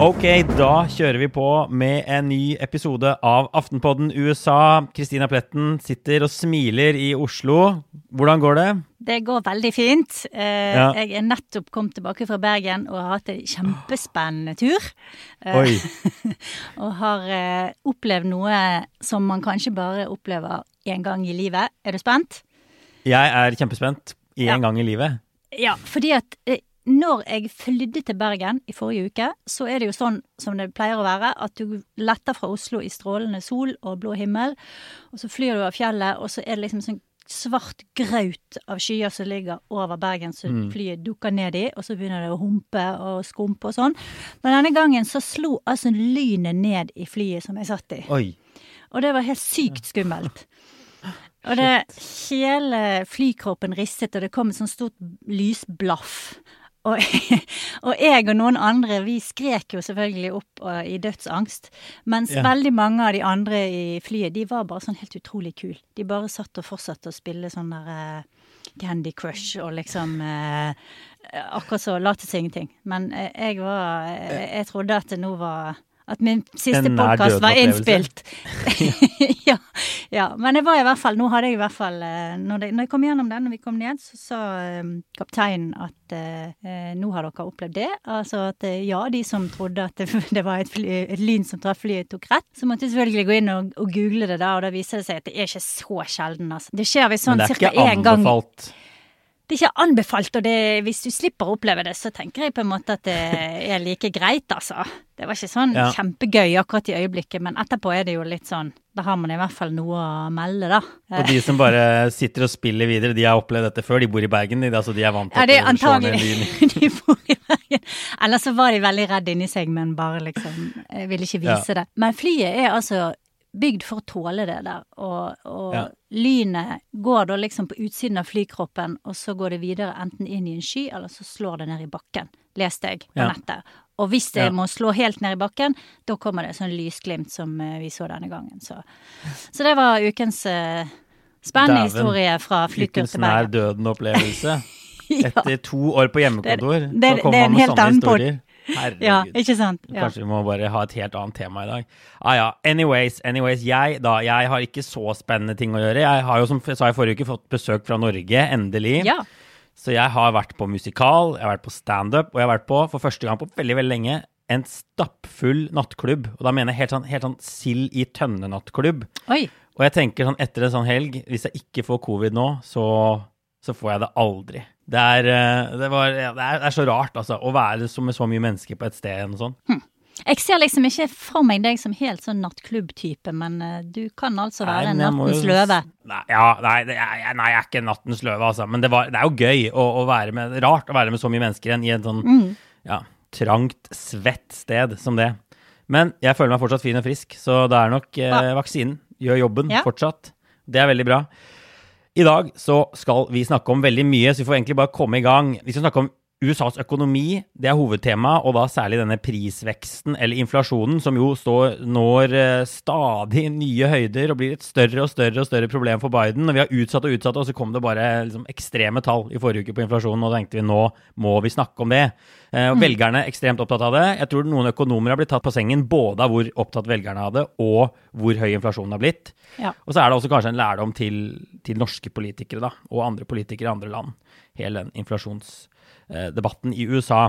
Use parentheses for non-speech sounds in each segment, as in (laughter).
Ok, da kjører vi på med en ny episode av Aftenpodden USA. Kristina Pletten sitter og smiler i Oslo. Hvordan går det? Det går veldig fint. Eh, Ja. Jeg er nettopp kommet tilbake fra Bergen og har hatt en kjempespennende tur. Eh, Oi. (laughs) og har eh, opplevd noe som man kanskje bare opplever én gang i livet. Er du spent? Jeg er kjempespent. Én Ja. gang i livet. Ja, fordi at eh, når jeg flydde til Bergen i forrige uke, så er det jo sånn som det pleier å være, at du letter fra Oslo i strålende sol og blå himmel, og så flyr du av fjellet, og så er det liksom sånn svart graut av skyer som ligger over Bergen, Så flyet dukker ned i, og så begynner det å humpe og skumpe og sånn. Men denne gangen så slo altså lynet ned i flyet som jeg satt i. Oi. Og det var helt sykt skummelt. Og det hele flykroppen ristet, og det kom et sånt stort lysblaff. Og, (laughs) og jeg og noen andre, vi skrek jo selvfølgelig opp uh, i dødsangst. Mens Ja. veldig mange av de andre i flyet, de var bare sånn helt utrolig kul. De bare satt og fortsatte å spille sånn der uh, Candy Crush og liksom uh, Akkurat så lot som ingenting. Men jeg var eh, Jeg trodde at det nå var At min siste podkast var innspilt. (laughs) ja, (laughs) ja. Men det var i hvert fall Nå hadde jeg i hvert fall eh, Når, det, når jeg kom gjennom den, når vi kom ned, så sa eh, kapteinen at eh, eh, nå har dere opplevd det. Altså at ja, de som trodde at det, (laughs) det var et, fly, et lyn som traff flyet, tok rett. Så måtte jeg selvfølgelig gå inn og, og google det da, og da viser det seg at det er ikke så sjelden, altså. Det skjer visst Men sånn det er ikke én gang anbefalt. Det er ikke anbefalt, og det, hvis du slipper å oppleve det, så tenker jeg på en måte at det er like greit, altså. Det var ikke sånn Ja. kjempegøy akkurat i øyeblikket, men etterpå er det jo litt sånn Da har man i hvert fall noe å melde, da. Og de som bare sitter og spiller videre, de har opplevd dette før. De bor i Bergen, de, altså de er vant til Ja, det er antagelig (laughs) de bor i Bergen. Eller så var de veldig redd inni seg, men bare liksom eh, ville ikke vise det. Men flyet er altså bygd for å tåle det der, og, og Ja. lynet går da liksom på utsiden av flykroppen, og så går det videre enten inn i en sky, eller så slår det ned i bakken, leste jeg på Ja. nettet. Og hvis det Ja. må slå helt ned i bakken, da kommer det sånn lysglimt som eh, vi så denne gangen. Så, så det var ukens uh, spennende historie fra flytur Ukens til nær døden-opplevelse. (laughs) Etter to år på hjemmekontor, Det- det- så kommer er man med sånne historier. Herregud. Ja, ikke sant? Ja. Kanskje vi må bare ha et helt annet tema i dag. Ah, ja. Anyways, anyways, jeg da, jeg har ikke så spennende ting å gjøre. Jeg har jo, som jeg sa i forrige uke, fått besøk fra Norge, endelig. ja. Så jeg har vært på musikal, jeg har vært på standup, og jeg har vært på, for første gang på veldig, veldig lenge, en stappfull nattklubb. Og da mener jeg helt sånn, helt sånn sild i tønne-nattklubb. Og jeg tenker sånn etter en sånn helg, hvis jeg ikke får covid nå, så, så får jeg det aldri. Det er, eh, det, var, det, er, det er så rart, altså, å være med så mye mennesker på et sted og sånn. Jeg ser liksom ikke for meg deg som helt sånn nattklubb-type, men eh, du kan altså være Nei, nattens jo- løve. Nei, ja, nei, jeg- nei, jeg er ikke nattens løve, altså. Men det, var, det er jo gøy å, å være med Rart å være med så mye mennesker igjen i et sånn Mm. ja, trangt, svett sted som det. Men jeg føler meg fortsatt fin og frisk, så det er nok eh, vaksinen. Gjør jobben Ja. fortsatt. Det er veldig bra. I dag så skal vi snakke om veldig mye, så vi får egentlig bare komme i gang. Vi skal snakke om USAs økonomi det er hovedtema, og da særlig denne prisveksten, eller inflasjonen, som jo står, når eh, stadig nye høyder og blir et større og større og større problem for Biden. Og vi har utsatt og utsatt, og så kom det bare liksom, ekstreme tall i forrige uke på inflasjonen, og da tenkte vi nå må vi snakke om det. Eh, og mm. Velgerne er ekstremt opptatt av det. Jeg tror noen økonomer har blitt tatt på sengen både av hvor opptatt velgerne av det, og hvor høy inflasjonen har blitt. Ja. Og så er det også kanskje en lærdom til, til norske politikere da, og andre politikere i andre land. Hele den inflasjons debatten i USA.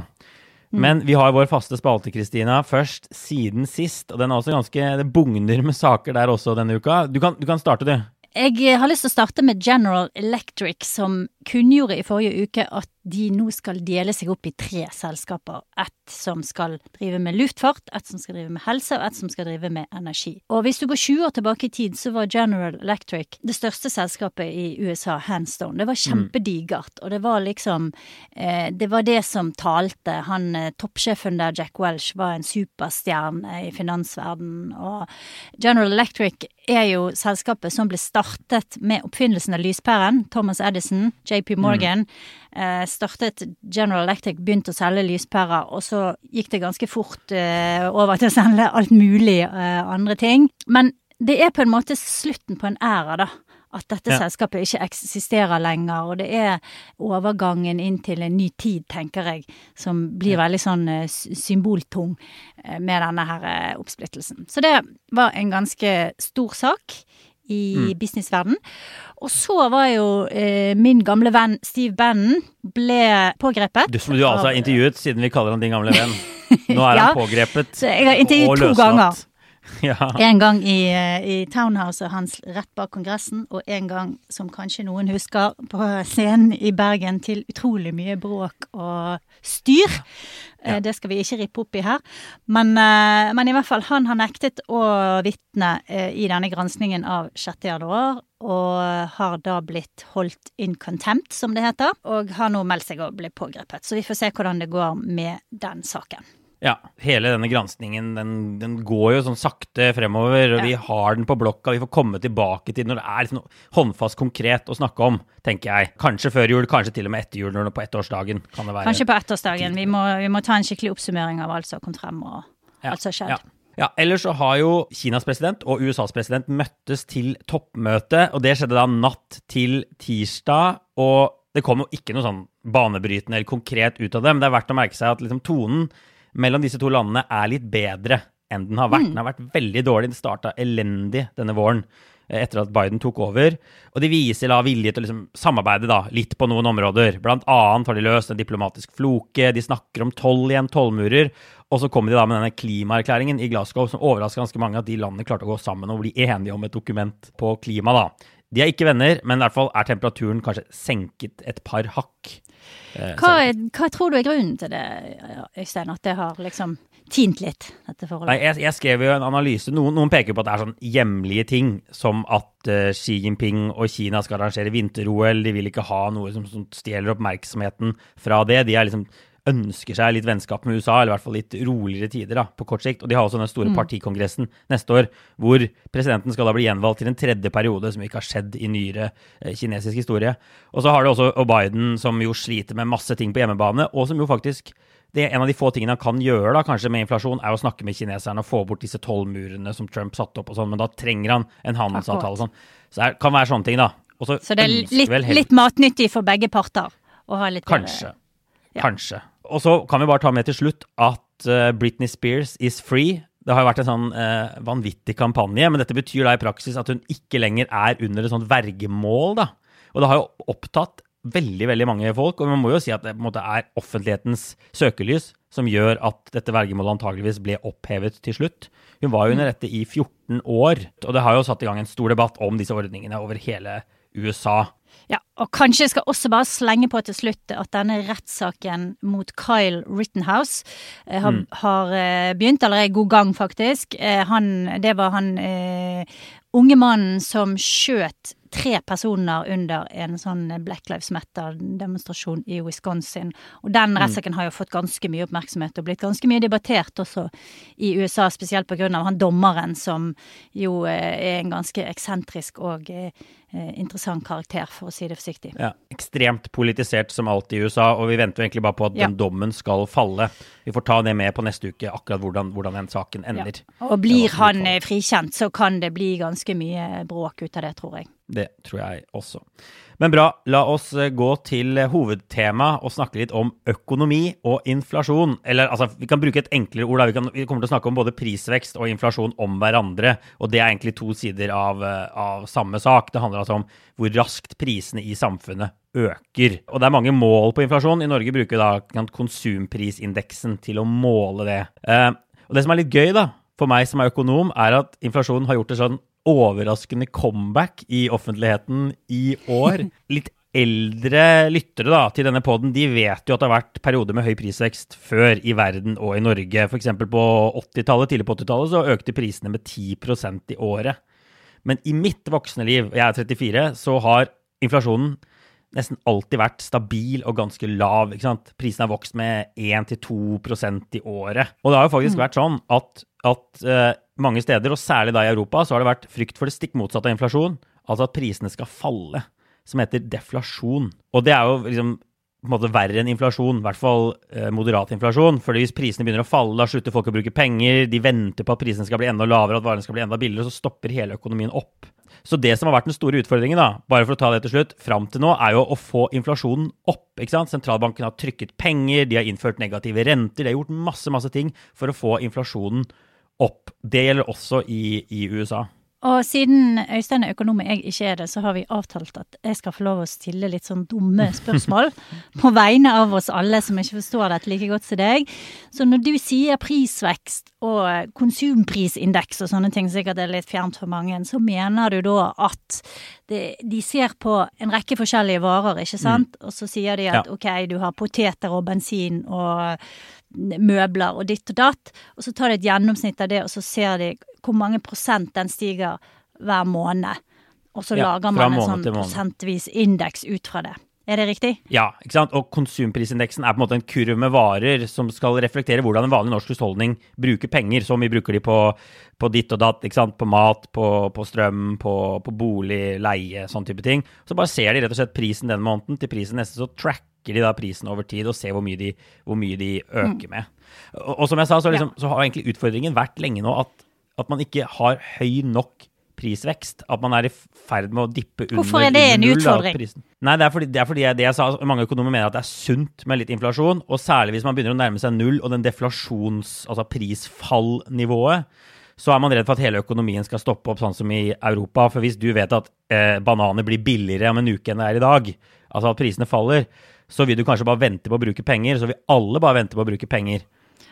Men vi har vår faste spalte, Kristina, først siden sist. Og den er også ganske Det bugner med saker der også denne uka. Du kan, du kan starte, du. Jeg har lyst til å starte med General Electric, som kunngjorde i forrige uke at de nå skal dele seg opp i tre selskaper. Ett som skal drive med luftfart, ett som skal drive med helse, og ett som skal drive med energi. Og hvis du går 20 år tilbake i tid, så var General Electric det største selskapet i USA, hands down. Det var mm. kjempedigert, og det var liksom eh, Det var det som talte. Han eh, toppsjefen der, Jack Welsh, var en superstjerne i finansverdenen, og General Electric er jo selskapet som ble startet med oppfinnelsen av lyspæren. Thomas Edison, JP Morgan. Mm startet General Electric, begynte å selge lyspærer, og så gikk det ganske fort eh, over til å selge alt mulig eh, andre ting. Men det er på en måte slutten på en æra, da. At dette ja. selskapet ikke eksisterer lenger, og det er overgangen inn til en ny tid, tenker jeg, som blir ja. veldig sånn eh, symboltung eh, med denne her eh, oppsplittelsen. Så det var en ganske stor sak i mm. businessverden. Og så var jo eh, min gamle venn Steve Bannon ble pågrepet. Du som du altså har intervjuet, siden vi kaller han din gamle venn. (laughs) Nå er ja, han pågrepet jeg har intervjuet to ganger. (laughs) Ja. En gang i, eh, i townhouset hans rett bak Kongressen, og en gang, som kanskje noen husker, på scenen i Bergen til utrolig mye bråk og styr. Ja. Det skal vi ikke rippe opp i her. Men, eh, men, i hvert fall, han har nektet å vitne eh, i denne granskningen av 6. januar. Og har da blitt holdt in contempt, som det heter. Og har nå meldt seg å bli pågrepet. Så vi får se hvordan det går med den saken. Ja, hele denne granskningen den, den, går jo sånn sakte fremover. og ja. Vi har den på blokka, vi får komme tilbake til når det er liksom håndfast konkret å snakke om, tenker jeg. Kanskje før jul, kanskje til og med etter jul, når det på ettårsdagen. kan det være. Kanskje på ettårsdagen. Vi må, vi må ta en skikkelig oppsummering av alt som kommet frem, og ja. alt som har skjedd. Ja. Ja, Ellers så har jo Kinas president og USAs president møttes til toppmøte, og det skjedde da natt til tirsdag. og det kom jo ikke noe sånn banebrytende eller konkret ut av det, men det er verdt å merke seg at liksom tonen mellom disse to landene er litt bedre enn den har vært. Mm. Den har vært veldig dårlig. Den starta elendig denne våren eh, etter at Biden tok over. Og de viser da vilje til å liksom samarbeide da, litt på noen områder. Blant annet har de løst en diplomatisk floke, de snakker om toll igjen, tollmurer. Og så kommer de da med denne klimaerklæringen i Glasgow som overrasker ganske mange, at de landene klarte å gå sammen og bli enige om et dokument på klima. da. De er ikke venner, men i hvert fall er temperaturen kanskje senket et par hakk. Eh, hva, hva, tror du er grunnen til det, Øystein? At det har liksom tint litt, dette forholdet? Nei, jeg, jeg, skrev jo en analyse. Noen, noen, peker på at det er sånn hjemlige ting, som at uh, Xi Jinping og Kina skal arrangere vinter-OL. De vil ikke ha noe som, som stjeler oppmerksomheten fra det. De er liksom ønsker seg litt vennskap med USA, eller i hvert fall litt roligere tider da, på kort sikt. Og de har også den store mm. partikongressen neste år, hvor presidenten skal da bli gjenvalgt til en tredje periode, som ikke har skjedd i nyere eh, kinesisk historie. Og så har du også Biden, som jo sliter med masse ting på hjemmebane, og som jo faktisk det er En av de få tingene han kan gjøre da, kanskje med inflasjon, er å snakke med kineserne og få bort disse tollmurene som Trump satte opp, og sånn, men da trenger han en handelsavtale. Sånn. Så det kan være sånne ting, da. Også så det er litt, litt matnyttig for begge parter? å ha litt Kanskje. Ja. Kanskje. Og så kan vi bare ta med til slutt at uh, Britney Spears is free. Det har jo vært en sånn uh, vanvittig kampanje, men dette betyr da i praksis at hun ikke lenger er under et sånt vergemål, da. Og det har jo opptatt veldig veldig mange folk, og man må jo si at det på en måte er offentlighetens søkelys som gjør at dette vergemålet antageligvis ble opphevet til slutt. Hun var jo under dette i 14 år, og det har jo satt i gang en stor debatt om disse ordningene over hele USA. Ja, og kanskje jeg skal også bare slenge på til slutt at denne rettssaken mot Kyle Rittenhouse eh, har, mm. har eh, begynt, eller er i god gang, faktisk. Eh, han, det var han eh, unge mannen som skjøt tre personer under en sånn Black Lives Matter-demonstrasjon i Wisconsin. Og den rettssaken har jo fått ganske mye oppmerksomhet og blitt ganske mye debattert også i USA, spesielt av han dommeren som jo eh, er en ganske eksentrisk og eh, interessant karakter, for å si det forsiktig. Ja, Ekstremt politisert som alltid i USA, og vi venter egentlig bare på at Ja. den dommen skal falle. Vi får ta det med på neste uke, akkurat hvordan, hvordan den saken ender. Ja. Og blir han eh, frikjent, så kan det bli ganske mye bråk ut av det, tror jeg. Det tror jeg også. Men bra, la oss eh, gå til eh, hovedtema og snakke litt om økonomi og inflasjon. Eller altså, vi kan bruke et enklere ord. Vi, kan, vi kommer til å snakke om både prisvekst og inflasjon om hverandre. Og det er egentlig to sider av, eh, av samme sak. Det handler altså om hvor raskt prisene i samfunnet øker. Og det er mange mål på inflasjon. I Norge bruker vi da konsumprisindeksen til å måle det. Og det som er litt gøy, da, for meg som er økonom, er at inflasjonen har gjort det sånn overraskende comeback i offentligheten i år. (laughs) Litt eldre lyttere da, til denne poden, de vet jo at det har vært perioder med høy prisvekst før i verden og i Norge. F.eks. på 80-tallet, tidlig på 80-tallet, så økte prisene med 10% i året. Men i mitt voksne liv, jeg er 34, så har inflasjonen nesten alltid vært stabil og ganske lav. ikke sant? Prisene har vokst med 1-2% i året. Og det har jo faktisk vært sånn at, at eh, mange steder, og særlig da i Europa, så har det vært frykt for det stikk motsatte av inflasjon. Altså at prisene skal falle, som heter deflasjon. Og det er jo liksom på en måte verre enn inflasjon, i hvert fall eh, moderat inflasjon. fordi hvis prisene begynner å falle, da slutter folk å bruke penger, de venter på at prisene skal bli enda lavere, at varene skal bli enda billigere, så stopper hele økonomien opp. Så det som har vært den store utfordringen, da, bare for å ta det til slutt, fram til nå, er jo å få inflasjonen opp. ikke sant? Sentralbanken har trykket penger, de har innført negative renter, de har gjort masse, masse ting for å få inflasjonen opp. Det gjelder også i, i USA. Og siden Øystein er økonom og jeg ikke er det, så har vi avtalt at jeg skal få lov å stille litt sånn dumme spørsmål (laughs) på vegne av oss alle som ikke forstår dette like godt som deg. Så når du sier prisvekst og konsumprisindeks og sånne ting, sikkert det er litt fjernt for mange, så mener du da at det, de ser på en rekke forskjellige varer, ikke sant? Og så sier de at ok, du har poteter og bensin og møbler og ditt og datt, og så tar de et gjennomsnitt av det, og så ser de hvor mange prosent den stiger hver måned. Og så Ja, lager man en sånn prosentvis indeks ut fra det. Er det riktig? Ja, ikke sant? Og konsumprisindeksen er på en måte en kurv med varer som skal reflektere hvordan en vanlig norsk husholdning bruker penger. Så mye bruker de på, på ditt og datt, ikke sant? på mat, på, på strøm, på, på bolig, leie, sånn type ting. Så bare ser de rett og slett prisen den måneden til prisen neste, så tracker de da prisen over tid og ser hvor mye de, hvor mye de øker med. Og, og som jeg sa, så, liksom, så har egentlig utfordringen vært lenge nå at, at man ikke har høy nok prisvekst. At man er i ferd med å dippe under, Hvorfor er det en null, utfordring? Nei, det er fordi, det er fordi jeg, det jeg sa, mange økonomer mener at det er sunt med litt inflasjon, og særlig hvis man begynner å nærme seg null og den deflasjons, altså prisfallnivået, så er man redd for at hele økonomien skal stoppe opp, sånn som i Europa. For hvis du vet at eh, bananer blir billigere om en uke enn det er i dag, altså at prisene faller, så vil du kanskje bare vente på å bruke penger. Så vil alle bare vente på å bruke penger.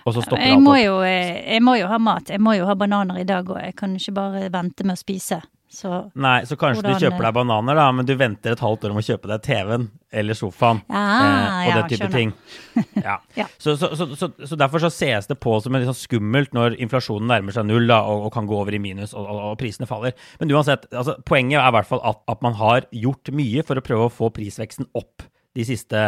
Og så stopper Jeg alt må, opp. jo, eh, jeg må jo ha mat. Jeg må jo ha bananer i dag òg. Jeg kan ikke bare vente med å spise. Så Nei, så kanskje Hvordan, du kjøper deg bananer, da, men du venter et halvt år om å kjøpe deg TV-en eller sofaen. Ja, og ja, den type skjønner. ting. (laughs) Ja. Ja. Så, så, så, derfor så ses det på som en sånn skummelt når inflasjonen nærmer seg null da, og, og kan gå over i minus og, og, og prisene faller. Men uansett, altså, poenget er i hvert fall at, at man har gjort mye for å prøve å få prisveksten opp de siste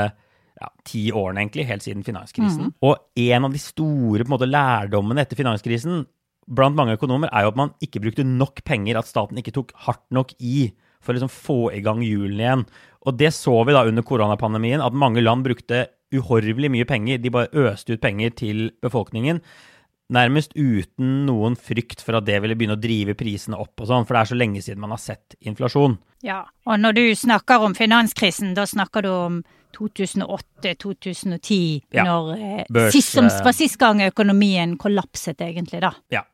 ja, ti årene, egentlig, helt siden finanskrisen. Og en av de store måte, lærdommene etter finanskrisen blant mange økonomer er jo at man ikke brukte nok penger, at staten ikke tok hardt nok i for å liksom få i gang hjulene igjen. Og det så vi da under koronapandemien, at mange land brukte uhorvelig mye penger. De bare øste ut penger til befolkningen. Nærmest uten noen frykt for at det ville begynne å drive prisene opp og sånn, for det er så lenge siden man har sett inflasjon. Ja, og når du snakker om finanskrisen, da snakker du om 2008-2010, Ja. når eh, Børs, sist, som eh, var sist gang økonomien kollapset, egentlig, da. Ja.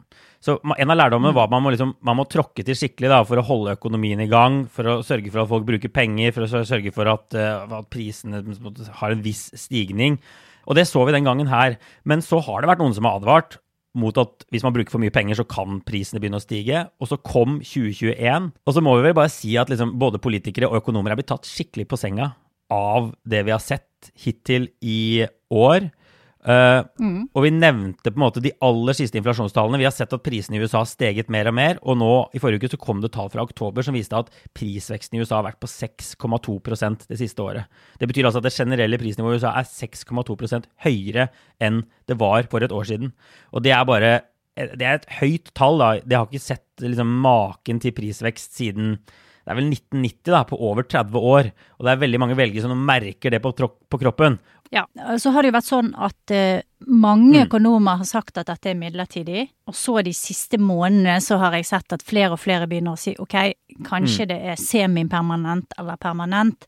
Så en av lærdommene var at man må, liksom, man må tråkke til skikkelig da, for å holde økonomien i gang, for å sørge for at folk bruker penger, for å sørge for at, eh, at prisene måte har en viss stigning. Og det så vi den gangen her. Men så har det vært noen som har advart mot at hvis man bruker for mye penger, så kan prisene begynne å stige. Og så kom 2021. Og så må vi vel bare si at liksom både politikere og økonomer er blitt tatt skikkelig på senga av det vi har sett hittil i år. Uh, Og vi nevnte på en måte de aller siste inflasjonstallene. Vi har sett at prisene i USA har steget mer og mer. Og nå i forrige uke så kom det tall fra oktober som viste at prisveksten i USA har vært på 6,2% det siste året. Det betyr altså at det generelle prisnivået i USA er 6,2% høyere enn det var for et år siden. Og det er bare det er et høyt tall. da. Det har ikke sett liksom, maken til prisvekst siden det er vel 1990, da, på over 30 år. Og det er veldig mange velgere som merker det på, på kroppen. Ja, så har det jo vært sånn at uh, mange mm. økonomer har sagt at dette er midlertidig. Og så de siste månedene så har jeg sett at flere og flere begynner å si ok, kanskje mm. det er semipermanent eller permanent.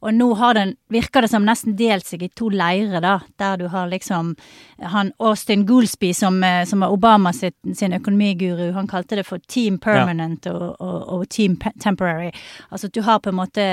Og nå har den, virker det som nesten delt seg i to leirer, da. Der du har liksom han Austin Goolsby, som, eh, som er Obama sitt, sin økonomiguru, han kalte det for team permanent ja. og, og, og, team temporary. Altså at du har på en måte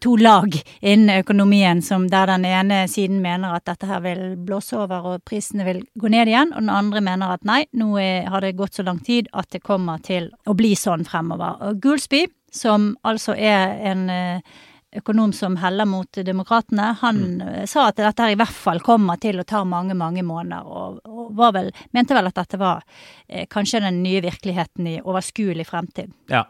to lag innen økonomien som der den ene siden mener at dette her vil blåse over og prisene vil gå ned igjen, og den andre mener at nei, nå nå er, har det gått så lang tid at det kommer til å bli sånn fremover. Og Goolsby, som altså er en eh, økonom som heller mot demokratene, han mm. Eh, sa at dette her i hvert fall kommer til å ta mange, mange måneder, og, og vel, mente vel at dette var eh, kanskje den nye virkeligheten i overskuelig fremtid. Ja,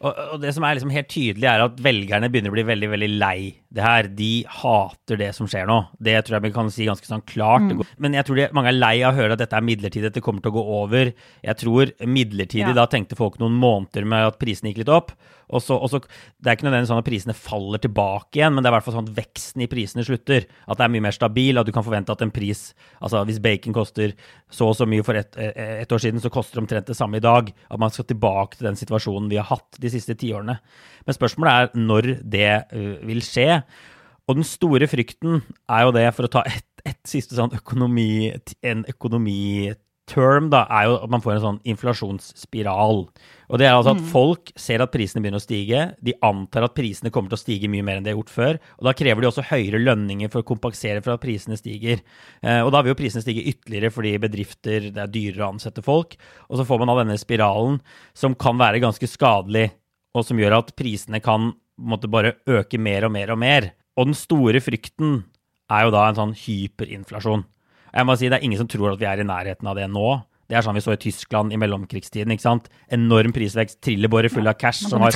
og, og, det som er liksom helt tydelig, er at velgerne begynner å bli veldig veldig lei det her. De hater det som skjer nå. Det tror jeg vi kan si ganske sånn klart. Mm. Men jeg tror de, mange er lei av å høre at dette er midlertidig, dette kommer til å gå over. Jeg tror midlertidig ja. da tenkte folk noen måneder med at prisene gikk litt opp. Og så, og så, Det er ikke nødvendigvis sånn at prisene faller tilbake igjen, men det er i hvert fall sånn at veksten i prisene slutter. At det er mye mer stabil, at du kan forvente at en pris altså Hvis bacon koster så og så mye for ett et år siden, så koster det omtrent det samme i dag. At man skal tilbake til den situasjonen vi har hatt de siste tiårene. Men spørsmålet er når det vil skje. Og den store frykten er jo det, for å ta ett et siste sånn økonomi, en økonomi term da, er jo at man får en sånn inflasjonsspiral. Og det er altså at mm. Folk ser at prisene begynner å stige. De antar at prisene kommer til å stige mye mer enn de har gjort før. og Da krever de også høyere lønninger for å kompensere for at prisene stiger. Eh, og Da vil jo prisene stige ytterligere fordi bedrifter det er dyrere å ansette folk. Og så får man av denne spiralen som kan være ganske skadelig, og som gjør at prisene kan måtte bare øke mer og mer og mer. Og den store frykten er jo da en sånn hyperinflasjon. Jeg må si Det er ingen som tror at vi er i nærheten av det nå. Det er sånn vi så i Tyskland i mellomkrigstiden. ikke sant? Enorm prisvekst, trillebårer fulle av cash. Som har,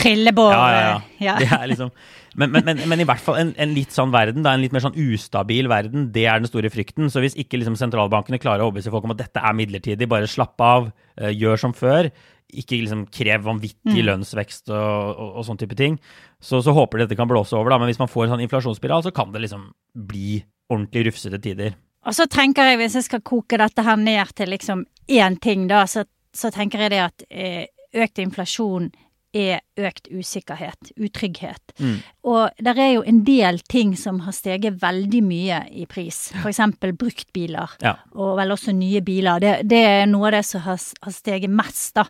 ja, ja, ja. Det er liksom, men, men, men, men, i hvert fall en, en, litt sånn verden, da, en litt mer sånn ustabil verden, det er den store frykten. Så hvis ikke liksom sentralbankene klarer å overbevise folk om at dette er midlertidig, bare slapp av, uh, gjør som før, ikke liksom krev vanvittig mm. lønnsvekst og, og, og sånn type ting, så, så håper de dette kan blåse over. da, Men hvis man får en sånn inflasjonsspiral, så kan det liksom bli ordentlig rufsete tider. Og så tenker jeg, hvis jeg skal koke dette her ned til liksom én ting, da, så, så tenker jeg det at eh, økt inflasjon er økt usikkerhet, utrygghet. Mm. Og det er jo en del ting som har steget veldig mye i pris. F.eks. bruktbiler, ja. og vel også nye biler. Det, det, er noe av det som har, har steget mest, da.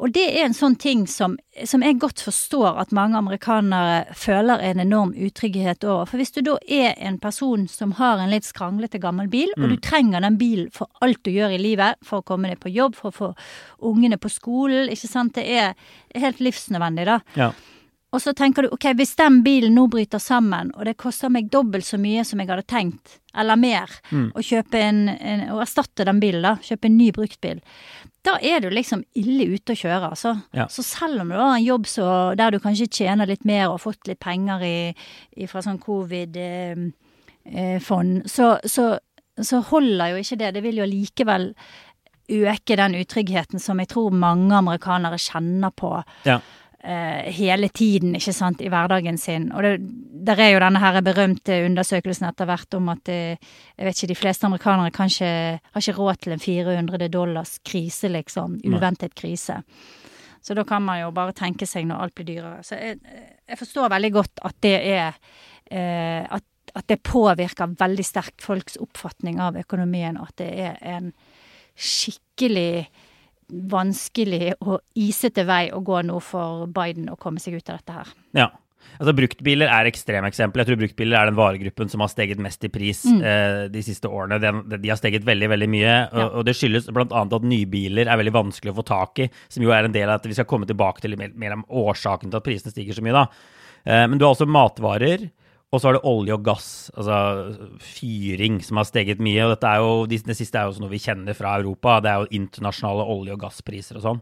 Og det er en sånn ting som, som jeg godt forstår at mange amerikanere føler en enorm utrygghet over. For hvis du da er en person som har en litt skranglete gammel bil, mm. og du trenger den bilen for alt du gjør i livet, for å komme deg på jobb, for å få ungene på skolen, ikke sant. Det er helt livsnødvendig, da. Ja. Og så tenker du ok, hvis den bilen nå bryter sammen, og det koster meg dobbelt så mye som jeg hadde tenkt, eller mer, mm. å kjøpe en, en, å erstatte den bilen, da, kjøpe en ny bruktbil, da er du liksom ille ute å kjøre, altså. Ja. Så selv om du har en jobb så, der du kanskje tjener litt mer og har fått litt penger i, i fra sånn covid-fond, eh, eh så, så, så holder jo ikke det. Det vil jo likevel øke den utryggheten som jeg tror mange amerikanere kjenner på. Ja. Uh, hele tiden, ikke sant, i hverdagen sin. Og det der er jo denne her berømte undersøkelsen etter hvert om at det, eh, jeg vet ikke, de fleste amerikanere kanskje har ikke råd til en 400 dollars krise, liksom. Uventet krise. Så da kan man jo bare tenke seg når alt blir dyrere. Så jeg, jeg forstår veldig godt at det er uh, at, at det påvirker veldig sterkt folks oppfatning av økonomien, og at det er en skikkelig vanskelig og isete vei å gå nå for Biden å komme seg ut av dette her. Ja. Altså Bruktbiler er ekstremeksempel. Jeg tror bruktbiler er den varegruppen som har steget mest i pris mm. eh, de siste årene. De, de, har steget veldig veldig mye. Og, ja. og det skyldes bl.a. at nybiler er veldig vanskelig å få tak i, som jo er en del av at vi skal komme tilbake til mer, mer om årsaken til at prisene stiger så mye. da. Eh, men du har også matvarer Og så er det olje og gass, altså fyring, som har steget mye. Og dette er jo, det siste er jo noe vi kjenner fra Europa. Det er jo internasjonale olje- og gasspriser og sånn.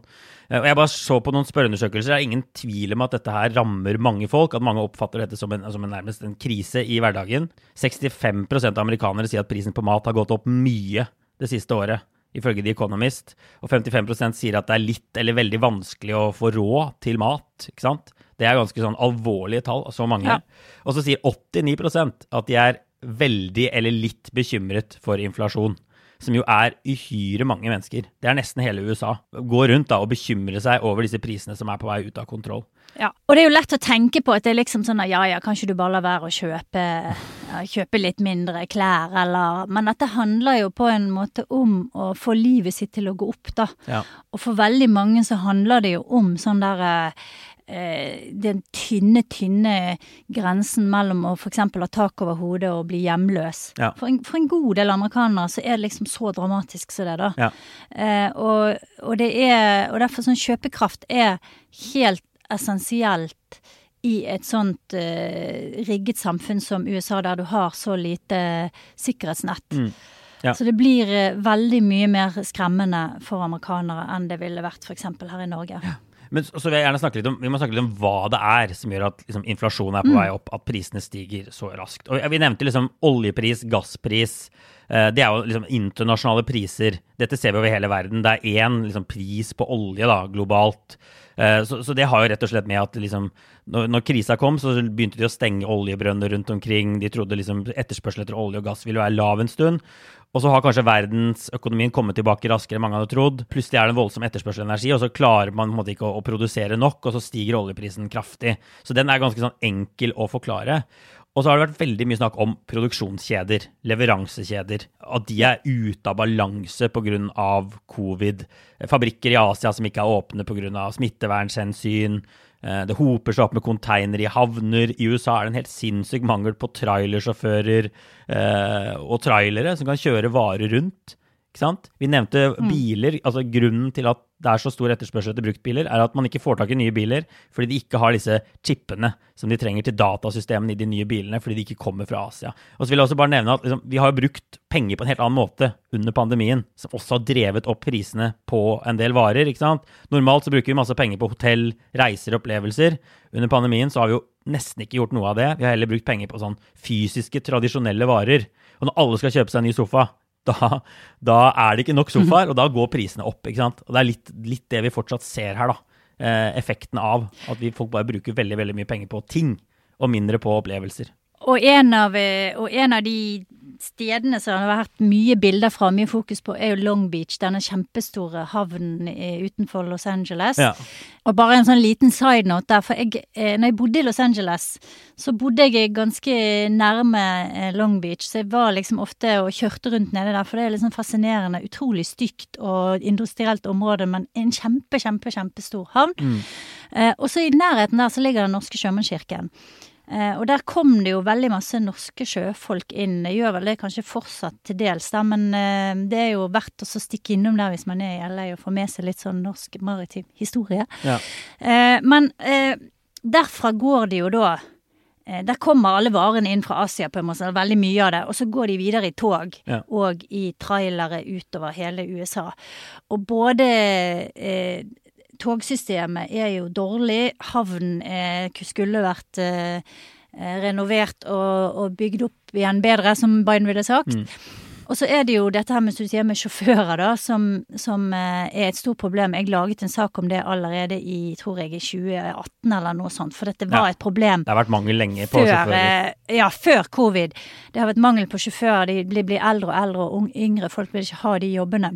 Eh, og jeg bare så på noen spørreundersøkelser. Det er ingen tvil om at dette her rammer mange folk. At mange oppfatter dette som, en, som en nærmest en krise i hverdagen. 65% av amerikanere sier at prisen på mat har gått opp mye det siste året ifølge The Economist. Og 55% sier at det er litt eller veldig vanskelig å få råd til mat. ikke sant? Det er ganske sånn alvorlige tall, så mange. Ja. Og så sier 89% at de er veldig eller litt bekymret for inflasjon. Som jo er uhyre mange mennesker. Det er nesten hele USA. Går rundt da og bekymrer seg over disse prisene som er på vei ut av kontroll. Ja, og det er jo lett å tenke på at det er liksom sånn at ja ja, kanskje du bare lar være å kjøpe, kjøpe litt mindre klær, eller Men dette handler jo på en måte om å få livet sitt til å gå opp, da. Ja. Og for veldig mange så handler det jo om sånn der eh, den tynne, tynne grensen mellom å f.eks. ha tak over hodet og bli hjemløs. Ja. For, en, for, en, god del amerikanere så er det liksom så dramatisk som det, da. Ja. Eh, og, og, det er Og derfor sånn kjøpekraft er helt essensielt i et sånt eh, rigget samfunn som USA, der du har så lite sikkerhetsnett. Mm. Ja. Så det blir uh, veldig mye mer skremmende for amerikanere enn det ville vært f.eks. her i Norge. Ja. Men så vil jeg gjerne snakke litt om, Vi må snakke litt om hva det er som gjør at liksom, inflasjonen er på mm. vei opp, at prisene stiger så raskt. Og Vi nevnte liksom oljepris, gasspris. Uh, det er jo liksom internasjonale priser. Dette ser vi over hele verden. Det er én liksom, pris på olje da, globalt. Eh, så, så, det har jo rett og slett med at liksom, når, når, krisa kom, så begynte de å stenge oljebrønner rundt omkring. De trodde liksom etterspørsel etter olje og gass ville være lav en stund. Og så har kanskje verdensøkonomien kommet tilbake raskere enn mange hadde trodd. Plutselig er det en voldsom etterspørsel energi, og så klarer man på en måte ikke å, å, produsere nok, og så stiger oljeprisen kraftig. Så den er ganske sånn enkel å forklare. Og så har det vært veldig mye snakk om produksjonskjeder, leveransekjeder. At de er ute av balanse pga. covid. Fabrikker i Asia som ikke er åpne pga. smittevernhensyn. Eh, det hoper seg opp med konteinere i havner. I USA er det en helt sinnssyk mangel på trailersjåfører eh, og trailere som kan kjøre varer rundt. Vi nevnte mm. biler. altså Grunnen til at det er så stor etterspørsel etter bruktbiler, er at man ikke får tak i nye biler fordi de ikke har disse chipene som de trenger til datasystemene i de nye bilene, fordi de ikke kommer fra Asia. Og så vil jeg også bare nevne at liksom, Vi har brukt penger på en helt annen måte under pandemien, som også har drevet opp prisene på en del varer. ikke sant? Normalt så bruker vi masse penger på hotell, reiser, opplevelser. Under pandemien så har vi jo nesten ikke gjort noe av det. Vi har heller brukt penger på sånn fysiske, tradisjonelle varer. Og når alle skal kjøpe seg en ny sofa, da, da, er det ikke nok sofaer, og da går prisene opp. ikke sant? Og Det er litt, litt det vi fortsatt ser her. da. Eh, effekten av at vi folk bare bruker veldig veldig mye penger på ting, og mindre på opplevelser. Og en av, eh, og en av de stedene som det har vært mye bilder fra, mye fokus på, er jo Long Beach. Denne kjempestore havnen utenfor Los Angeles. Ja. Og bare en sånn liten side note der, for jeg, eh, når jeg bodde i Los Angeles, så bodde jeg ganske nærme eh, Long Beach, så jeg var liksom ofte og kjørte rundt nede der, for det er liksom fascinerende. Utrolig stygt og industrielt område, men en kjempe, kjempe, kjempestor havn. Mm. Eh, og så i nærheten der så ligger Den norske sjømannskirken. Eh, og der kom det jo veldig masse norske sjøfolk inn. Det gjør vel det kanskje fortsatt til dels, da, men eh, det er jo verdt å stikke innom der hvis man er i LA og får med seg litt sånn norsk maritim historie. Ja. Eh, men eh, derfra går det jo da der kommer alle varene inn fra Asia, på en måte, veldig mye av det. Og så går de videre i tog ja. og i trailere utover hele USA. Og både eh, togsystemet er jo dårlig. Havnen skulle vært eh, eh, renovert og, og, bygd opp igjen bedre, som Biden ville sagt. Mm. Og så er det jo dette her med, med sjåfører, da, som, som, eh, er et stort problem. Jeg laget en sak om det allerede i tror jeg, i 2018 eller noe sånt, for dette var ja, et problem. Det har vært mangel lenge på før, sjåfører. Ja, før covid. Det har vært mangel på sjåfører. De blir, blir eldre og eldre, og yngre folk vil ikke ha de jobbene.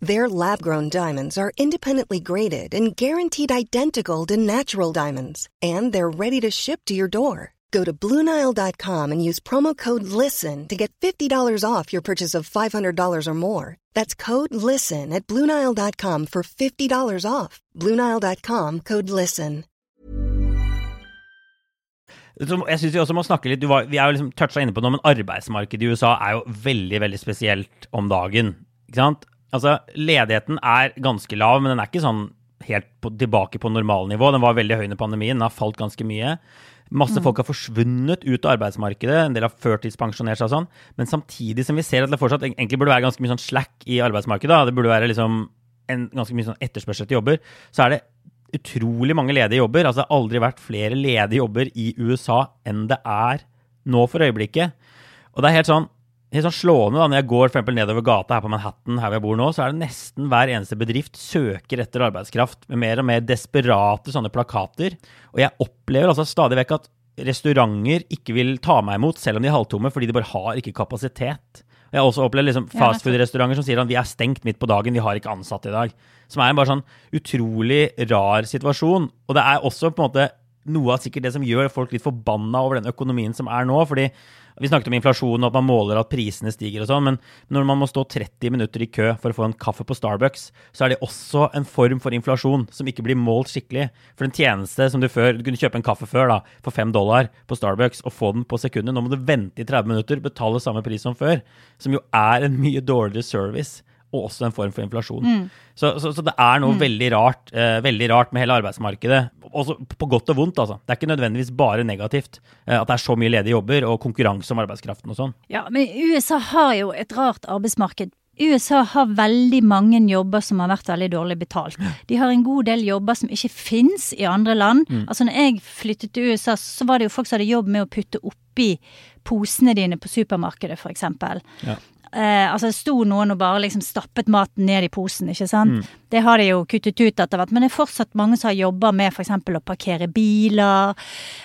Their lab grown diamonds are independently graded and guaranteed identical to natural diamonds, and they're ready to ship to your door. Go to Bluenile.com and use promo code LISTEN to get $50 off your purchase of $500 or more. That's code LISTEN at Bluenile.com for $50 off. Bluenile.com code LISTEN. Jeg synes vi også må snakke litt, var, Vi er jo liksom toucha inne på noe, men arbeidsmarkedet i USA er jo veldig veldig spesielt om dagen. ikke sant? Altså, Ledigheten er ganske lav, men den er ikke sånn helt på, tilbake på normalnivå. Den var veldig høy under pandemien, den har falt ganske mye. Masse folk har forsvunnet ut av arbeidsmarkedet, en del har førtidspensjonert seg og sånn. Men samtidig som vi ser at det fortsatt egentlig burde være ganske mye sånn slack i arbeidsmarkedet, det burde være liksom en ganske mye sånn etterspørsel etter jobber, så er det utrolig mange ledige jobber. Altså det har aldri vært flere ledige jobber i USA enn det er nå for øyeblikket. Og det er helt sånn, helt sånn slående da, når jeg går for eksempel nedover gata her på Manhattan, her hvor jeg bor nå, så er det nesten hver eneste bedrift søker etter arbeidskraft med mer og mer desperate sånne plakater. Og jeg opplever altså stadig vekk at restauranter ikke vil ta meg imot selv om de er halvtomme, fordi de bare har ikke kapasitet. Jeg har også opplevd liksom fastfood-restauranter som sier at vi er stengt midt på dagen, vi har ikke ansatte i dag. Som er en bare sånn utrolig rar situasjon. Og det er også på en måte noe av sikkert det som gjør folk litt forbanna over den økonomien som er nå. fordi vi snakket om inflasjon og at man måler at prisene stiger og sånn, men når man må stå 30 minutter i kø for å få en kaffe på Starbucks, så er det også en form for inflasjon som ikke blir målt skikkelig. For en tjeneste som du før Du kunne kjøpe en kaffe før da, for 5 dollar på Starbucks og få den på sekundet. Nå må du vente i 30 minutter, betale samme pris som før. Som jo er en mye dårligere service og også en form for inflasjon. Mm. Så, så, så, det er noe mm. veldig, rart, eh, veldig rart med hele arbeidsmarkedet. Også på godt og vondt, altså. Det er ikke nødvendigvis bare negativt eh, at det er så mye ledige jobber og konkurranse om arbeidskraften og sånn. Ja, men USA har jo et rart arbeidsmarked. USA har veldig mange jobber som har vært veldig dårlig betalt. De har en god del jobber som ikke fins i andre land. Mm. Altså når jeg flyttet til USA, så var det jo folk som hadde jobb med å putte oppi posene dine på supermarkedet, f.eks. Ja. Eh, altså sto noen og bare liksom stappet maten ned i posen, ikke sant. Mm. Det har de jo kuttet ut etter hvert. Men det er fortsatt mange som har jobba med f.eks. å parkere biler.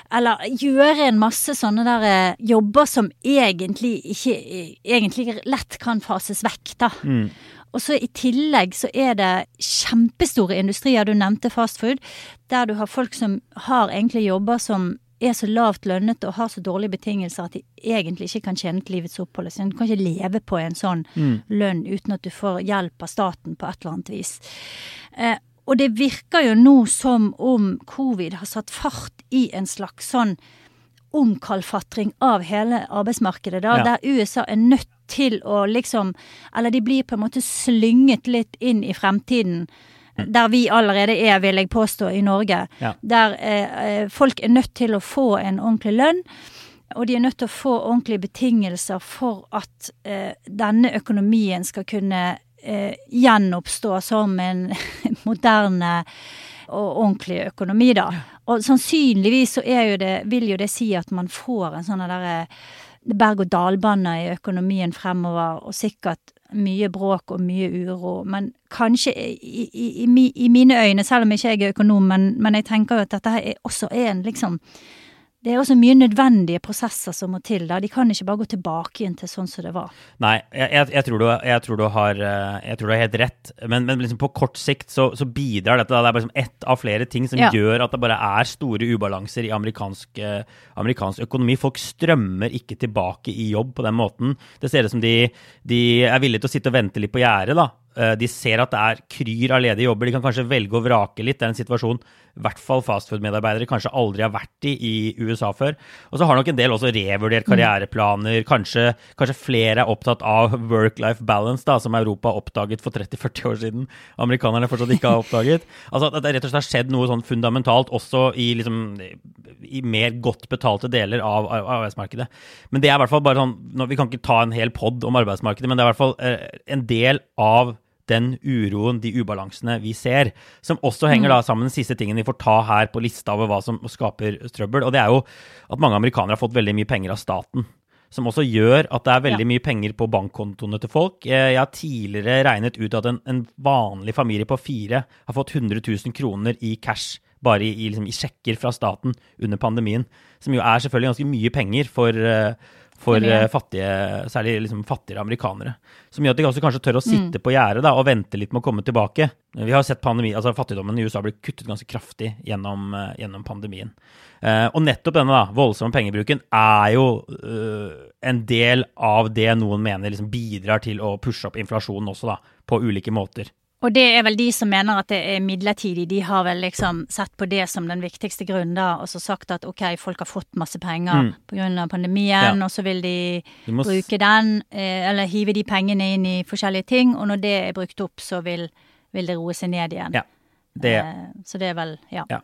Eller gjøre en masse sånne der eh, jobber som egentlig ikke egentlig lett kan fases vekk, da. Mm. Og så i tillegg så er det kjempestore industrier, du nevnte fastfood, der du har folk som har egentlig jobber som er så lavt lønnet og har så dårlige betingelser at de egentlig ikke kan tjene til livets opphold. Så du kan ikke leve på en sånn mm. lønn uten at du får hjelp av staten på et eller annet vis. Eh, og det virker jo nå som om covid har satt fart i en slags sånn omkalfatring av hele arbeidsmarkedet, da, ja. der USA er nødt til å liksom Eller de blir på en måte slynget litt inn i fremtiden der vi allerede er, vil jeg påstå, i Norge. Ja. Der eh, eh, folk er nødt til å få en ordentlig lønn. Og de er nødt til å få ordentlige betingelser for at eh, denne økonomien skal kunne eh, gjenoppstå som en (laughs) moderne og ordentlig økonomi, da. Og sannsynligvis så jo det, vil jo det si at man får en sånn derre berg-og-dal-bane i økonomien fremover, og sikkert mye bråk og mye uro. Men kanskje i, i, i, i mine øyne, selv om ikke jeg er økonom, men, men jeg tenker jo at dette her også er en liksom det er også mye nødvendige prosesser som må til. da. De kan ikke bare gå tilbake igjen til sånn som det var. Nei, jeg, jeg, jeg, tror, du, jeg tror, du, har, eh, tror du har helt rett. Men, men liksom på kort sikt så, så bidrar dette. Da. Det er liksom ett av flere ting som ja. gjør at det bare er store ubalanser i amerikansk, eh, amerikansk, økonomi. Folk strømmer ikke tilbake i jobb på den måten. Det ser ut som de, de er villige til å sitte og vente litt på gjerdet, da. Eh, de ser at det er kryr av ledige jobber. De kan kanskje velge å vrake litt. Det er en situasjon i hvert fall fastfood-medarbeidere kanskje aldri har vært i i USA før. Og så har nok en del også revurdert karriereplaner. Kanskje, kanskje flere er opptatt av work-life balance, da, som Europa oppdaget for 30-40 år siden. Amerikanerne fortsatt ikke har oppdaget. (laughs) Altså at det rett og slett har skjedd noe sånn fundamentalt også i, liksom, i mer godt betalte deler av arbeidsmarkedet. Men det er i hvert fall bare sånn Vi kan ikke ta en hel pod om arbeidsmarkedet, men det er i hvert fall eh, en del av den uroen, de ubalansene vi ser. Som også henger da sammen den siste tingen vi får ta her på lista over hva som skaper trøbbel. Og det er jo at mange amerikanere har fått veldig mye penger av staten. Som også gjør at det er veldig mye penger på bankkontoene til folk. Jeg har tidligere regnet ut at en, en vanlig familie på fire har fått 100 000 kroner i cash bare i, i, liksom, i sjekker fra staten under pandemien. Som jo er selvfølgelig ganske mye penger for, eh, for eh, fattige, særlig liksom fattigere amerikanere. Som gjør at de også kanskje tør å sitte på gjerdet og vente litt med å komme tilbake. Vi har sett pandemi, altså fattigdommen i USA blir kuttet ganske kraftig gjennom, eh, gjennom pandemien. Eh, og nettopp denne da, voldsomme pengebruken er jo eh, en del av det noen mener liksom bidrar til å pushe opp inflasjonen også, da, på ulike måter. Og det er vel de som mener at det er midlertidig. De har vel liksom sett på det som den viktigste grunnen, da, og så sagt at ok, folk har fått masse penger Mm. av pandemien, Ja. og så vil de må bruke den, eh, eller hive de pengene inn i forskjellige ting, og når det er brukt opp, så vil, vil det roe seg ned igjen. Ja, det, Eh, så det er vel, ja. Ja.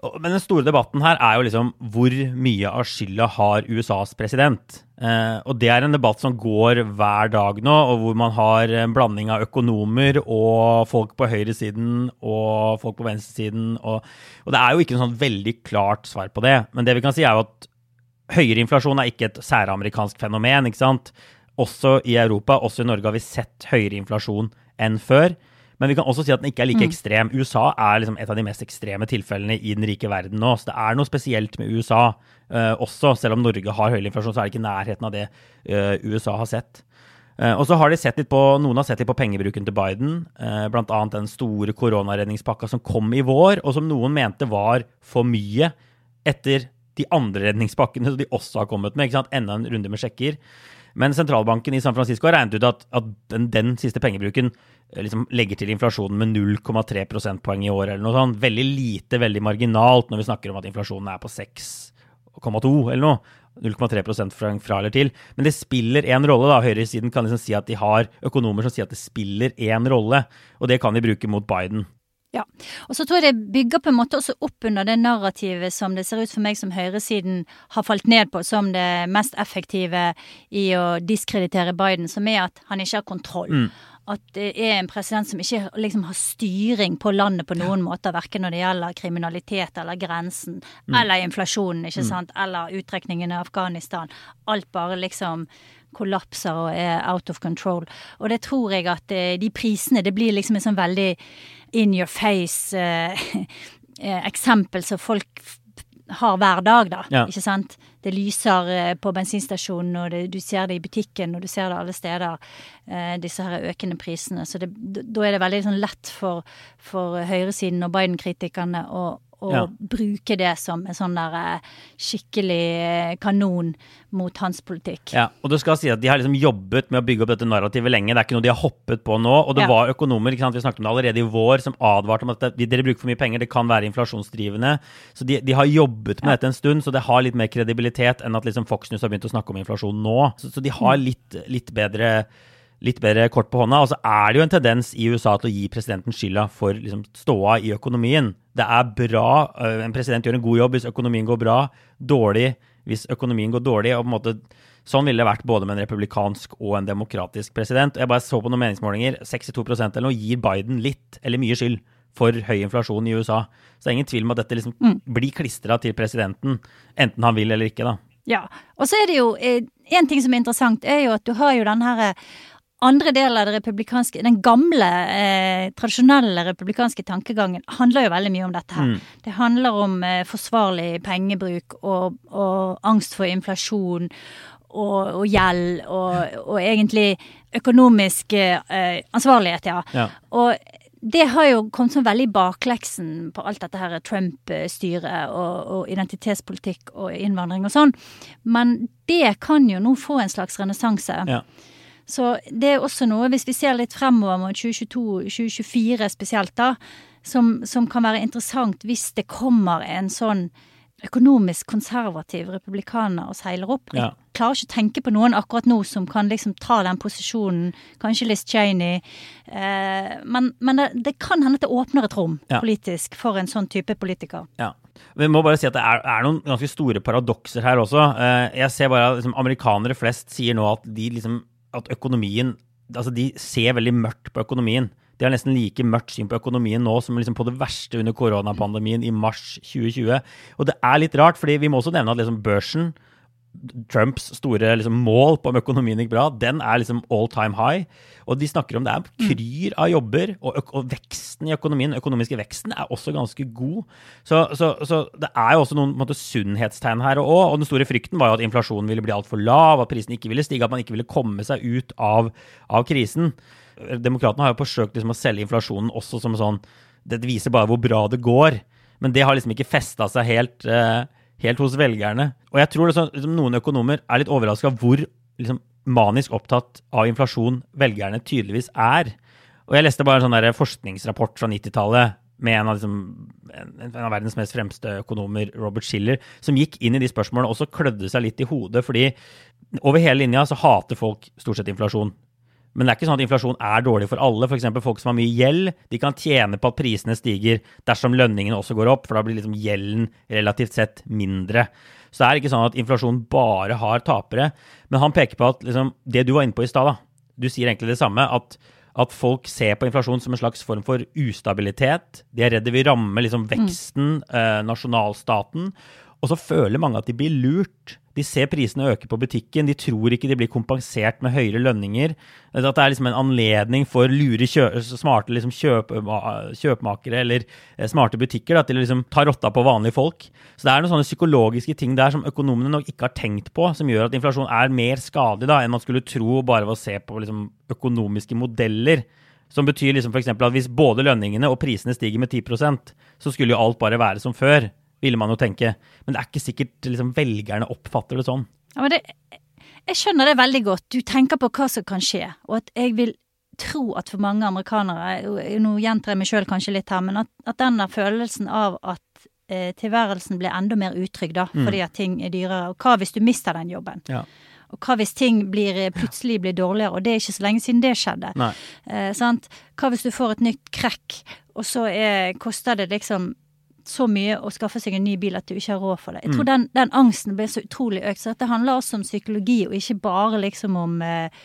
Men den store debatten her er jo liksom hvor mye av skylda har USAs president? Eh, og det er en debatt som går hver dag nå, og hvor man har en blanding av økonomer og folk på høyresiden og folk på venstresiden. Og, og det er jo ikke noe sånn veldig klart svar på det. Men det vi kan si er jo at høyere inflasjon er ikke et særamerikansk fenomen. ikke sant? Også i Europa, også i Norge, har vi sett høyere inflasjon enn før. Men vi kan også si at den ikke er like ekstrem. USA er liksom et av de mest ekstreme tilfellene i den rike verden nå. Så det er noe spesielt med USA uh, også. Selv om Norge har høyere inflasjon, så er det ikke nærheten av det uh, USA har sett. Uh, og så har de sett litt på, Noen har sett litt på pengebruken til Biden, uh, bl.a. den store koronaredningspakka som kom i vår, og som noen mente var for mye etter de andre redningspakkene som de også har kommet med. Enda en runde med sjekker. Men sentralbanken i San Francisco har regnet ut at, at den, den siste pengebruken eh, liksom legger til inflasjonen med 0,3 prosentpoeng i år, eller noe sånt. Veldig lite, veldig marginalt når vi snakker om at inflasjonen er på 6,2 eller noe. 0,3 fra, fra eller til. Men det spiller én rolle. da. Høyresiden kan liksom si at de har økonomer som sier at det spiller én rolle, og det kan de bruke mot Biden. Ja, og så tror jeg det bygger på en måte også opp under det narrativet som det ser ut for meg som høyresiden har falt ned på som det mest effektive i å diskreditere Biden, som er at han ikke har kontroll. At det er en president som ikke liksom har styring på landet på noen måter, verken når det gjelder kriminalitet eller grensen, eller inflasjonen, ikke sant, eller uttrekningen av Afghanistan. Alt bare liksom kollapser og er out of control. Og det tror jeg at eh, de prisene, det blir liksom en sånn veldig in your face-eksempel (laughs) eh, eksempel som folk har hver dag, da. Ja. Ikke sant? Det lyser eh, på bensinstasjonen, og det, du ser det i butikken, og du ser det alle steder. Eh, disse her økende prisene. Så det, da er det veldig sånn lett for, for høyresiden og Biden-kritikerne å, å Ja. bruke det som en sånn der eh, skikkelig eh, kanon mot hans politikk. Ja, og det skal si at De har liksom jobbet med å bygge opp dette narrativet lenge. Det er ikke noe de har hoppet på nå. Og det Ja. var økonomer ikke sant? vi snakket om det allerede i vår, som advarte om at det, dere bruker for mye penger, det kan være inflasjonsdrivende. Så de, de har jobbet med dette en stund, så det har litt mer kredibilitet enn at liksom Fox News har begynt å snakke om inflasjon nå. Så, så de har Mm. litt, litt bedre litt bedre kort på hånda. Og så er det jo en tendens i USA til å gi presidenten skylda for liksom, ståa i økonomien. Det er bra, øh, en president gjør en god jobb hvis økonomien går bra, dårlig hvis økonomien går dårlig. og på en måte Sånn ville det vært både med en republikansk og en demokratisk president. Jeg bare så på noen meningsmålinger. 62 eller noe gir Biden litt, eller mye skyld, for høy inflasjon i USA. Så det er ingen tvil om at dette liksom blir klistra til presidenten, enten han vil eller ikke, da. Ja. Og så er det jo én En ting som er interessant, er jo at du har jo den her eh, andre del av det republikanske Den gamle, eh, tradisjonelle republikanske tankegangen handler jo veldig mye om dette her. Det handler om eh, forsvarlig pengebruk og, og angst for inflasjon og, og gjeld og, og egentlig økonomisk eh, ansvarlighet, ja. Ja. Og det har jo kommet sånn veldig i bakleksen på alt dette her Trump-styret og, og identitetspolitikk og innvandring og sånn. Men det kan jo nå få en slags renessanse. Ja. Så det er også noe, hvis vi ser litt fremover mot 2022-2024 spesielt, da, som, som kan være interessant hvis det kommer en sånn økonomisk konservativ republikaner og seiler opp. Ja. Jeg klarer ikke å tenke på noen akkurat nå som kan liksom ta den posisjonen. Kanskje Liz Cheney. Eh, men men det, det kan hende at det åpner et rom Ja. politisk for en sånn type politiker. Ja. Vi må bare si at det er, er noen ganske store paradokser her også. Eh, Jeg ser bare at liksom, amerikanere flest sier nå at de liksom at økonomien Altså, de ser veldig mørkt på økonomien. De har nesten like mørkt syn på økonomien nå som liksom på det verste under koronapandemien i mars 2020. Og det er litt rart, fordi vi må også nevne at liksom børsen Trumps store liksom, mål på om økonomien gikk bra, den er liksom all time high. Og de snakker om det er kryr av jobber, og, og veksten i økonomien, den økonomiske veksten, er også ganske god. Så, så, så det er jo også noen måte, sunnhetstegn her òg. Og den store frykten var jo at inflasjonen ville bli altfor lav, at prisen ikke ville stige, at man ikke ville komme seg ut av, av krisen. Demokratene har jo forsøkt liksom, å selge inflasjonen også som sånn Det viser bare hvor bra det går. Men det har liksom ikke festa seg helt. Eh, helt hos velgerne. Og jeg tror liksom, liksom noen økonomer er litt overraska hvor liksom, manisk opptatt av inflasjon velgerne tydeligvis er. Og jeg leste bare en sånn forskningsrapport fra 90-tallet med en av, liksom, en av, verdens mest fremste økonomer, Robert Schiller, som gikk inn i de spørsmålene og så klødde seg litt i hodet, fordi over hele linja så hater folk stort sett inflasjon. Men det er ikke sånn at inflasjon er dårlig for alle. F.eks. folk som har mye gjeld, de kan tjene på at prisene stiger dersom lønningene også går opp, for da blir liksom gjelden relativt sett mindre. Så det er ikke sånn at inflasjon bare har tapere. Men han peker på at liksom, det du var inne på i stad, du sier egentlig det samme. at at folk ser på inflasjon som en slags form for ustabilitet. De er redde vi rammer liksom veksten, mm. eh, nasjonalstaten. Og så føler mange at de blir lurt. De ser prisene øke på butikken, de tror ikke de blir kompensert med høyere lønninger. At det er liksom en anledning for lure smarte liksom kjøp kjøpmakere eller eh, smarte butikker da, til å liksom ta rotta på vanlige folk. Så det er noen sånne psykologiske ting der som økonomene nok ikke har tenkt på, som gjør at inflasjon er mer skadelig da, enn man skulle tro bare ved å se på liksom, økonomiske modeller. Som betyr liksom f.eks. at hvis både lønningene og prisene stiger med 10% så skulle jo alt bare være som før ville man jo tenke. Men det er ikke sikkert liksom, velgerne oppfatter det sånn. Ja, men det, jeg skjønner det veldig godt. Du tenker på hva som kan skje. Og at jeg vil tro at for mange amerikanere, nå gjentar jeg meg sjøl kanskje litt her, men at, at denne følelsen av at eh, tilværelsen blir enda mer utrygg da, mm. fordi at ting er dyrere. Og hva hvis du mister den jobben? Ja. Og hva hvis ting blir, eh, plutselig blir dårligere, og det er ikke så lenge siden det skjedde. Eh, hva hvis du får et nytt krekk, og så er, koster det liksom så mye å skaffe seg en ny bil at du ikke har råd for det. Jeg tror mm. den, den, angsten ble så utrolig økt. Så det handler også om psykologi, og ikke bare liksom om, eh,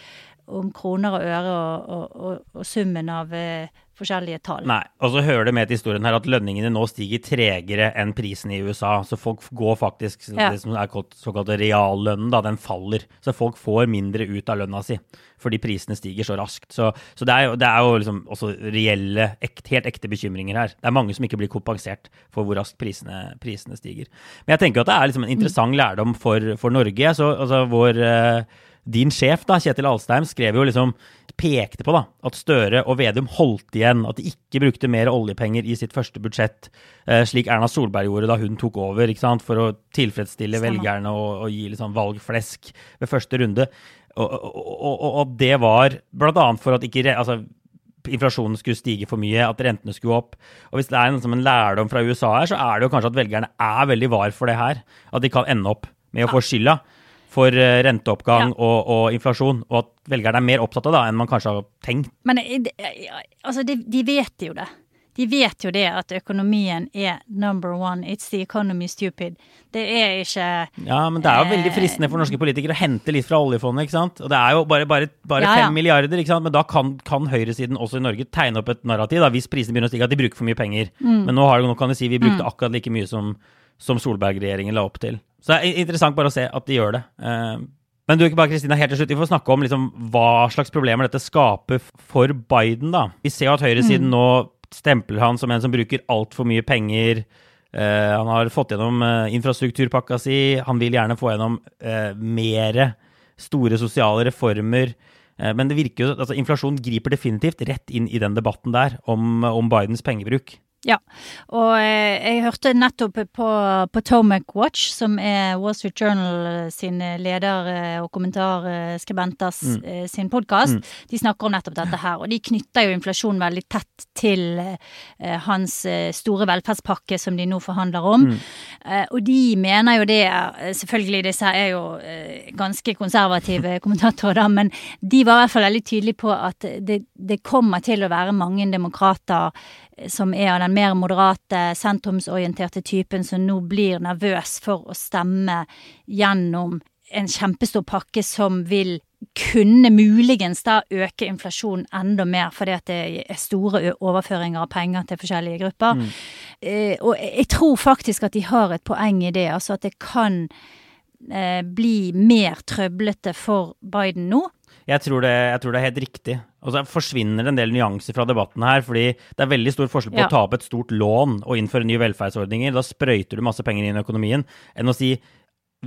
om kroner og øre og, og, og, og summen av eh, forskjellige tall. Nei, og så hører det med til historien her at lønningene nå stiger tregere enn prisen i USA. Så folk går faktisk ja. Det som er såkalt reallønnen, da, den faller. Så folk får mindre ut av lønna si fordi prisene stiger så raskt. Så, så det, er jo, det, er jo, liksom også reelle, ekte, helt ekte bekymringer her. Det er mange som ikke blir kompensert for hvor raskt prisene, prisene stiger. Men jeg tenker at det er liksom en interessant lærdom for, for Norge. Så altså, vår uh, din sjef, da, Kjetil Alstheim, skrev jo liksom Pekte på da, at Støre og Vedum holdt igjen, at de ikke brukte mer oljepenger i sitt første budsjett, eh, slik Erna Solberg gjorde da hun tok over, ikke sant, for å tilfredsstille Stemmer. velgerne og, og, gi liksom valgflesk ved første runde. Og, og, og det var bl.a. for at ikke altså, inflasjonen skulle stige for mye, at rentene skulle opp. Og Hvis det er en, en lærdom fra USA her, så er det jo kanskje at velgerne er veldig var for det her. At de kan ende opp med å få skylda for eh, renteoppgang ja. og, og, inflasjon, og at velgerne er mer opptatt av det enn man kanskje har tenkt. Men eh, altså, de, de, vet jo det. De vet jo det at økonomien er number one. It's the economy stupid. Det er ikke Ja, men det er jo veldig fristende for norske politikere å hente litt fra oljefondet, ikke sant. Og det er jo bare, bare, bare fem ja, ja. milliarder, ikke sant. Men da kan, kan, høyresiden også i Norge tegne opp et narrativ, da, hvis prisene begynner å stige, at de bruker for mye penger. Mm. Men nå, har, nå kan de si vi brukte mm. akkurat like mye som, som Solberg-regjeringen la opp til. Så det er interessant bare å se at de gjør det. Eh, men du, ikke bare Kristina, helt til slutt, vi får snakke om liksom hva slags problemer dette skaper for Biden. da. Vi ser jo at høyresiden mm. nå stempler han som en som bruker altfor mye penger. Uh, han har fått gjennom uh, infrastrukturpakka si. Han vil gjerne få gjennom uh, mere store sosiale reformer. Uh, men det virker jo, altså inflasjon griper definitivt rett inn i den debatten der om, om Bidens pengebruk. Ja, og eh, jeg hørte nettopp på, på Tomac Watch, som er Wall Street Journal sin leder- eh, og kommentarskribenters mm. Eh, sin podkast. Mm. De snakker om nettopp dette her, og de knytter jo inflasjon veldig tett til eh, hans store velferdspakke som de nå forhandler om. Mm. Eh, og de mener jo det Selvfølgelig, disse er jo ganske konservative (laughs) kommentatorer, da, men de var i hvert fall veldig tydelige på at det, det kommer til å være mange demokrater som er av den mer moderate, sentrumsorienterte typen, som nå blir nervøs for å stemme gjennom en kjempestor pakke som vil kunne muligens da øke inflasjonen enda mer, fordi at det er store overføringer av penger til forskjellige grupper. Mm. Eh, og jeg tror faktisk at de har et poeng i det, altså at det kan eh, bli mer trøblete for Biden nå? Jeg tror, det, jeg tror det er helt riktig. Og så forsvinner det en del nyanser fra debatten her. fordi det er veldig stor forskjell på Ja. å ta opp et stort lån og innføre nye velferdsordninger. Da sprøyter du masse penger inn i økonomien, enn å si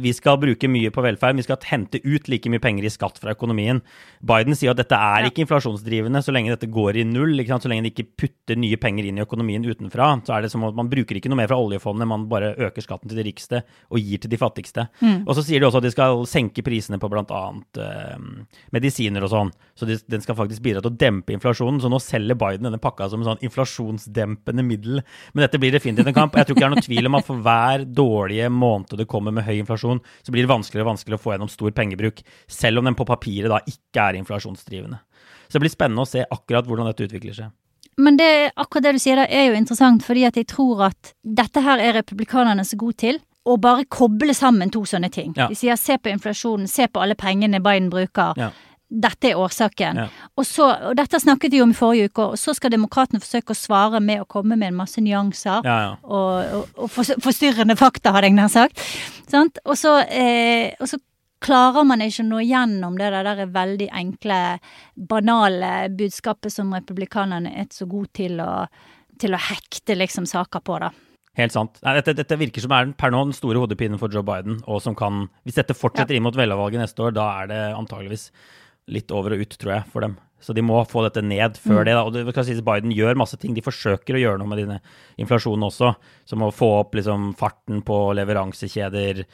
vi skal bruke mye på velferd, vi skal hente ut like mye penger i skatt fra økonomien. Biden sier at dette er ikke inflasjonsdrivende så lenge dette går i null. Så lenge de ikke putter nye penger inn i økonomien utenfra, så er det som at man bruker ikke noe mer fra oljefondet, man bare øker skatten til de rikeste og gir til de fattigste. Og så sier de også at de skal senke prisene på bl.a. Eh, medisiner og sånn. Så de, den skal faktisk bidra til å dempe inflasjonen. Så nå selger Biden denne pakka som en sånn inflasjonsdempende middel. Men dette blir definitivt en kamp. Jeg tror ikke det er noen tvil om at for hver dårlige måned det kommer med høy inflasjon, så blir det vanskeligere og vanskeligere å få gjennom stor pengebruk, selv om den på papiret da ikke er inflasjonsdrivende. Så det blir spennende å se akkurat hvordan dette utvikler seg. Men det, akkurat det du sier der er jo interessant, fordi at jeg tror at dette her er republikanerne så gode til. Å bare koble sammen to sånne ting. Ja. De sier se på inflasjonen, se på alle pengene Biden bruker. Ja. Dette er årsaken. Ja. Og, så, og dette snakket vi om i forrige uke, og så skal demokratene forsøke å svare med å komme med en masse nyanser. Ja, ja. Og, og, og forstyrrende fakta, hadde jeg nær sagt. Sant? Og, så, eh, og så klarer man ikke å nå gjennom det der, veldig enkle, banale budskapet som republikanerne er så gode til å, til å hekte liksom saker på, da. Helt sant. Nei, dette, dette virker som er per nå den store hodepinen for Joe Biden, og som kan Hvis dette fortsetter inn mot velgervalget neste år, da er det antageligvis litt over og ut, tror jeg, for dem. Så de må få dette ned før det. da, og det sies Biden gjør masse ting. De forsøker å gjøre noe med denne inflasjonen også, som å få opp liksom, farten på leveransekjeder,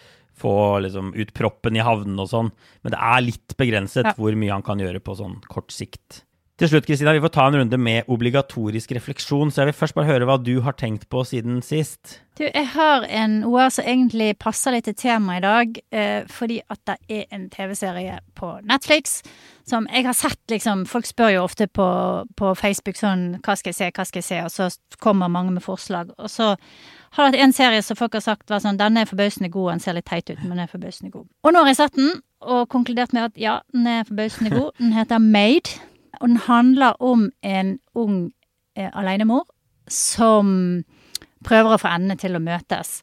få liksom, ut proppen i havnene og sånn. Men det er litt begrenset Ja. hvor mye han kan gjøre på sånn kort sikt. Til slutt, Kristina, vi får ta en runde med obligatorisk refleksjon, så jeg vil først bare høre hva du har tenkt på siden sist. Du, jeg har en OA som egentlig passer litt til temaet i dag, eh, fordi at det er en TV-serie på Netflix som jeg har sett, liksom Folk spør jo ofte på, på Facebook sånn Hva skal jeg se, hva skal jeg se? Og så kommer mange med forslag. Og så har det vært en serie som folk har sagt var sånn Denne er forbausende god, den ser litt teit ut, men den er forbausende god. Og nå har jeg sett den, og konkludert med at ja, den er forbausende god. Den heter Made, og den handler om en ung eh, alenemor som prøver å få endene til å møtes.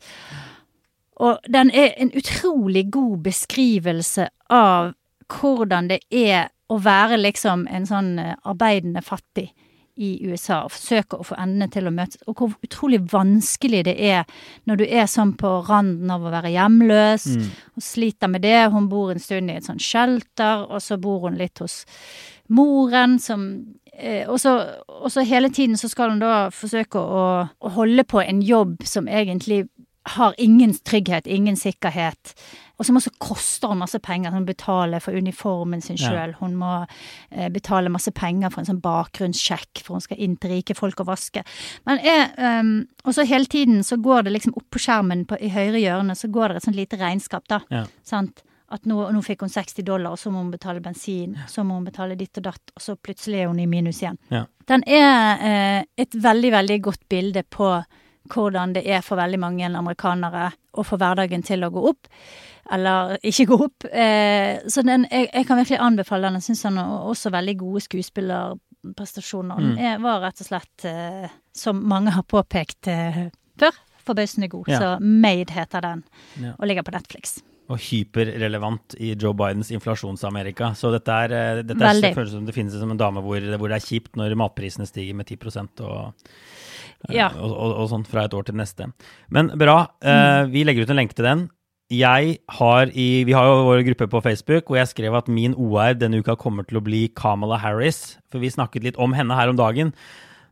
Og den er en utrolig god beskrivelse av hvordan det er å være liksom en sånn eh, arbeidende fattig i USA og forsøke å få endene til å møtes, og hvor utrolig vanskelig det er når du er sånn på randen av å være hjemløs, og sliter med det. Hun bor en stund i et sånn shelter, og så bor hun litt hos moren som eh, og, så, og så hele tiden så skal hun da forsøke å, å holde på en jobb som egentlig har ingen trygghet, ingen sikkerhet. Og som også koster henne masse penger. Hun betaler for uniformen sin Ja. Hun må eh, betale masse penger for en sånn bakgrunnssjekk, for hun skal inn til rike folk og vaske. Men jeg, um, og så hele tiden så går det liksom opp på skjermen på, i høyre hjørne, så går det et sånt lite regnskap, da. Ja. Sant? At nå, nå fikk hun 60 dollar, og så må hun betale bensin, så må hun betale ditt og datt, og så plutselig er hun i minus igjen. Ja. Den er eh, et veldig, veldig godt bilde på hvordan det er for veldig mange amerikanere å få hverdagen til å gå opp, eller ikke gå opp. Eh, så den, jeg, jeg kan virkelig anbefale den. Jeg syns han har også veldig gode skuespillerprestasjoner. Den er, var rett og slett, eh, som mange har påpekt eh, før, forbausende god. Ja. Så Made heter den, Ja. og ligger på Netflix. Og hyperrelevant i Joe Bidens inflasjonsamerika. Så dette er, eh, dette er føles som det finnes som en dame hvor, hvor det er kjipt når matprisene stiger med 10 og, eh, Ja. og, og, og sånn fra et år til neste. Men bra. eh, vi legger ut en lenke til den. Jeg har i, Vi har jo vår gruppe på Facebook, og jeg skrev at min OR denne uka kommer til å bli Kamala Harris. For vi snakket litt om henne her om dagen.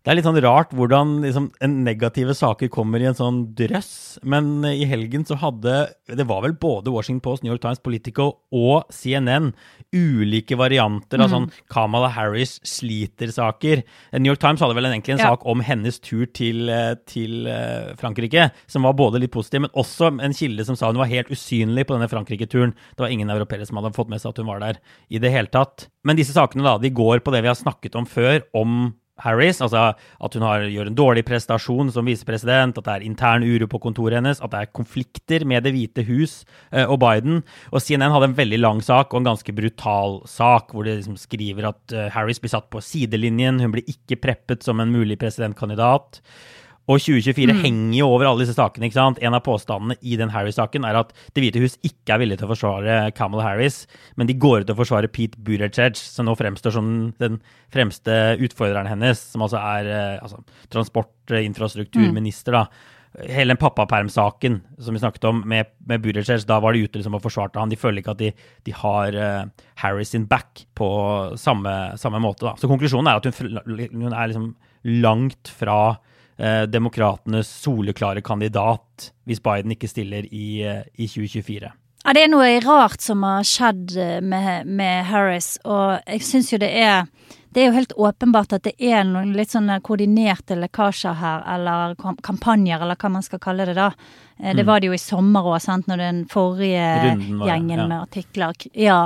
Det er litt sånn rart hvordan liksom, en negative saker kommer i en sånn drøss. Men eh, i helgen så hadde Det var vel både Washington Post, New York Times, Politico og CNN ulike varianter av sånn Kamala Harris sliter-saker. New York Times hadde vel egentlig en Ja. sak om hennes tur til, eh, til eh, Frankrike, som var både litt positiv, men også en kilde som sa hun var helt usynlig på denne Frankrike-turen. Det var ingen europeere som hadde fått med seg at hun var der i det hele tatt. Men disse sakene da, de går på det vi har snakket om før, om Harris, altså at hun har, gjør en dårlig prestasjon som visepresident, at det er intern uro på kontoret hennes, at det er konflikter med Det hvite hus eh, og Biden. Og CNN hadde en veldig lang sak og en ganske brutal sak, hvor de liksom skriver at eh, Harris blir satt på sidelinjen, hun blir ikke preppet som en mulig presidentkandidat. Og 2024 Mm. henger jo over alle disse sakene. ikke sant? En av påstandene i den Harris-saken er at Det hvite hus ikke er villig til å forsvare Kamala Harris, men de går ut og forsvarer Pete Buttigieg, som nå fremstår som den fremste utfordreren hennes, som altså er eh, altså, transportinfrastrukturminister. da. Hele den pappapermsaken som vi snakket om med, med Buttigieg, da var de ute liksom og forsvarte han. De føler ikke at de, de har uh, Harris in back på samme, samme måte. da. Så konklusjonen er at hun, hun er liksom langt fra eh, demokratenes soleklare kandidat hvis Biden ikke stiller i, eh, i 2024. Ja, det er noe rart som har skjedd eh, med, med Harris, og jeg syns jo det er det er jo helt åpenbart at det er noen litt sånne koordinerte lekkasjer her, eller kampanjer, eller hva man skal kalle det da. Eh, Det var det jo i sommer òg, sant, når den forrige Runden var gjengen ja. med artikler Ja.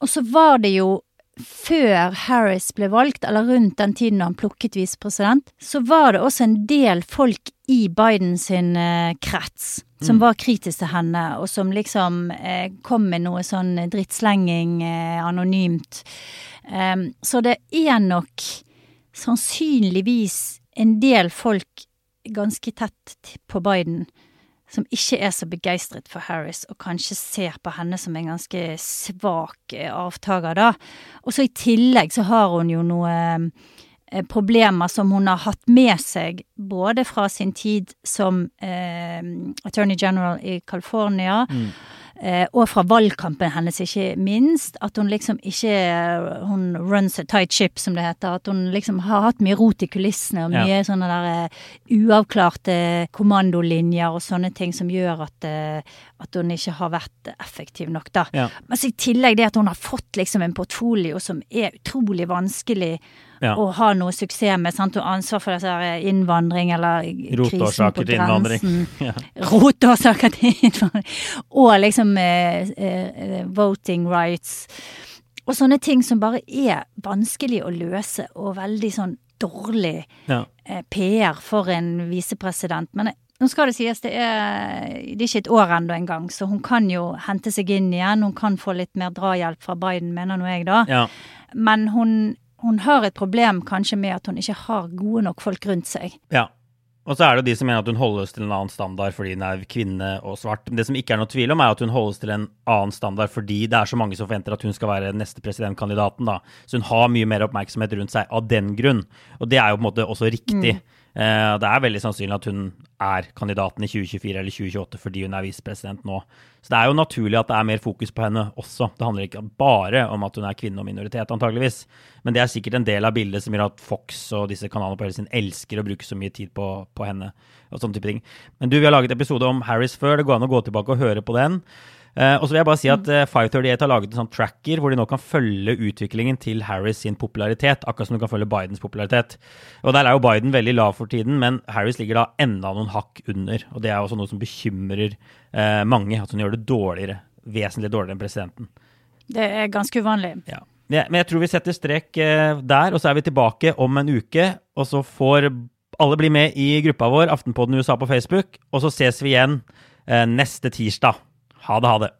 Og så var det jo før Harris ble valgt, eller rundt den tiden han plukket visepresident, så var det også en del folk i Biden sin eh, krets som Mm. var kritisk til henne, og som liksom eh, kom med noe sånn drittslenging eh, anonymt. Um, så det er nok sannsynligvis en del folk ganske tett på Biden som ikke er så begeistret for Harris, og kanskje ser på henne som en ganske svak eh, avtaker, da. Og så i tillegg så har hun jo noe eh, problemer som hun har hatt med seg, både fra sin tid som eh, attorney general i California, eh, og fra valgkampen hennes, ikke minst. At hun liksom ikke Hun runs a tight ship, som det heter. At hun liksom har hatt mye rot i kulissene, og Ja. mye sånne der eh, uavklarte kommandolinjer og sånne ting som gjør at, eh, at hun ikke har vært effektiv nok, da. Ja. Men i tillegg det at hun har fått liksom en portfolio som er utrolig vanskelig Ja. å ha noe suksess med. sant? Og ansvar for disse innvandring eller krisen Rotårsaker på til innvandring. grensen. (laughs) Ja. Rotårsaker til innvandring. Og liksom eh, eh, voting rights. Og sånne ting som bare er vanskelig å løse, og veldig sånn dårlig Ja. eh, PR for en visepresident. Men eh, nå skal det sies, det er, det er ikke et år ennå engang, så hun kan jo hente seg inn igjen. Hun kan få litt mer drahjelp fra Biden, mener nå jeg, da. Ja. Men hun, hun har et problem kanskje med at hun ikke har gode nok folk rundt seg. Ja. Og så er det jo de som mener at hun holdes til en annen standard fordi hun er kvinne og svart. Men det som ikke er noe tvil om, er at hun holdes til en annen standard fordi det er så mange som forventer at hun skal være neste presidentkandidaten. da. Så hun har mye mer oppmerksomhet rundt seg av den grunn. Og det er jo på en måte også riktig. Eh, det er veldig sannsynlig at hun er kandidaten i 2024 eller 2028 fordi hun er visepresident nå. Så det er jo naturlig at det er mer fokus på henne også. Det handler ikke bare om at hun er kvinne og minoritet, antageligvis. Men det er sikkert en del av bildet som gjør at Fox og disse kanalene på hele sin elsker å bruke så mye tid på, på henne. og sånne type ting. Men du, vi har laget episode om Harris før. Det går an å gå tilbake og høre på den. Eh, og så vil jeg bare si at eh, 538 har laget en sånn tracker hvor de nå kan følge utviklingen til Harris sin popularitet, akkurat som du kan følge Bidens popularitet. Og der er jo Biden veldig lav for tiden, men Harris ligger da enda noen hakk under. Og det er også noe som bekymrer eh, mange, at hun gjør det dårligere. Vesentlig dårligere enn presidenten. Det er ganske uvanlig. Ja. Men jeg- tror vi setter strek eh, der, og så er vi tilbake om en uke. Og så får alle bli med i gruppa vår, Aftenpodden USA på Facebook. Og så ses vi igjen eh, neste tirsdag. Ha det, ha det.